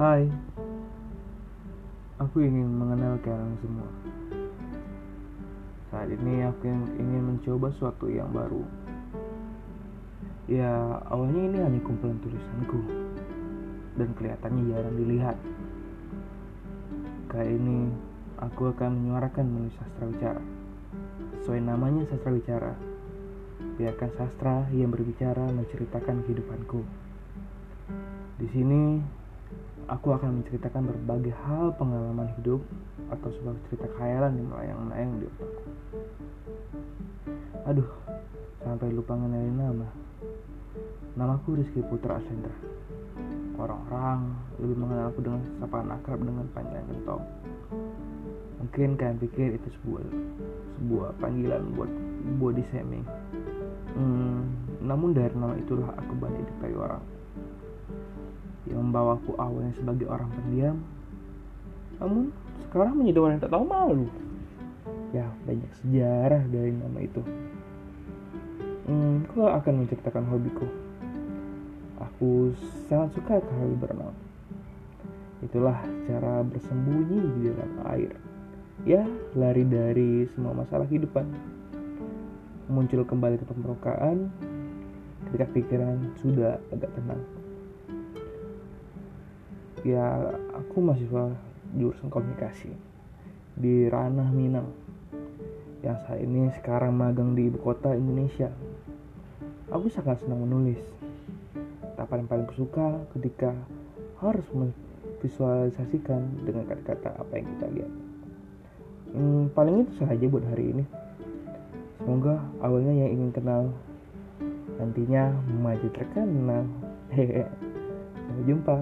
Hai, aku ingin mengenal kalian semua. Saat ini aku ingin mencoba sesuatu yang baru. Ya, awalnya ini hanya kumpulan tulisanku dan kelihatannya jarang dilihat. Kali ini aku akan menyuarakan menulis sastra bicara. Sesuai namanya sastra bicara. Biarkan sastra yang berbicara menceritakan kehidupanku. Di sini aku akan menceritakan berbagai hal pengalaman hidup atau sebuah cerita khayalan yang melayang-layang di otakku. Aduh, sampai lupa ngenalin nama. Namaku Rizky Putra Asendra. Orang-orang lebih mengenal aku dengan sapaan akrab dengan panggilan Gentong. Mungkin kalian pikir itu sebuah sebuah panggilan buat body shaming. Hmm, namun dari nama itulah aku banyak dipakai orang yang membawaku awalnya sebagai orang pendiam, namun sekarang menjadi orang yang tak tahu malu. Ya, banyak sejarah dari nama itu. Hmm, aku akan menceritakan hobiku. Aku sangat suka kali berenang. Itulah cara bersembunyi di dalam air. Ya, lari dari semua masalah kehidupan. Muncul kembali ke pemrokaan ketika pikiran sudah agak tenang ya aku mahasiswa jurusan komunikasi di ranah Minang yang saat ini sekarang magang di ibu kota Indonesia. Aku sangat senang menulis. Tak paling paling suka ketika harus memvisualisasikan dengan kata-kata apa yang kita lihat. Hmm, paling itu saja buat hari ini. Semoga awalnya yang ingin kenal nantinya maju terkenal. Sampai jumpa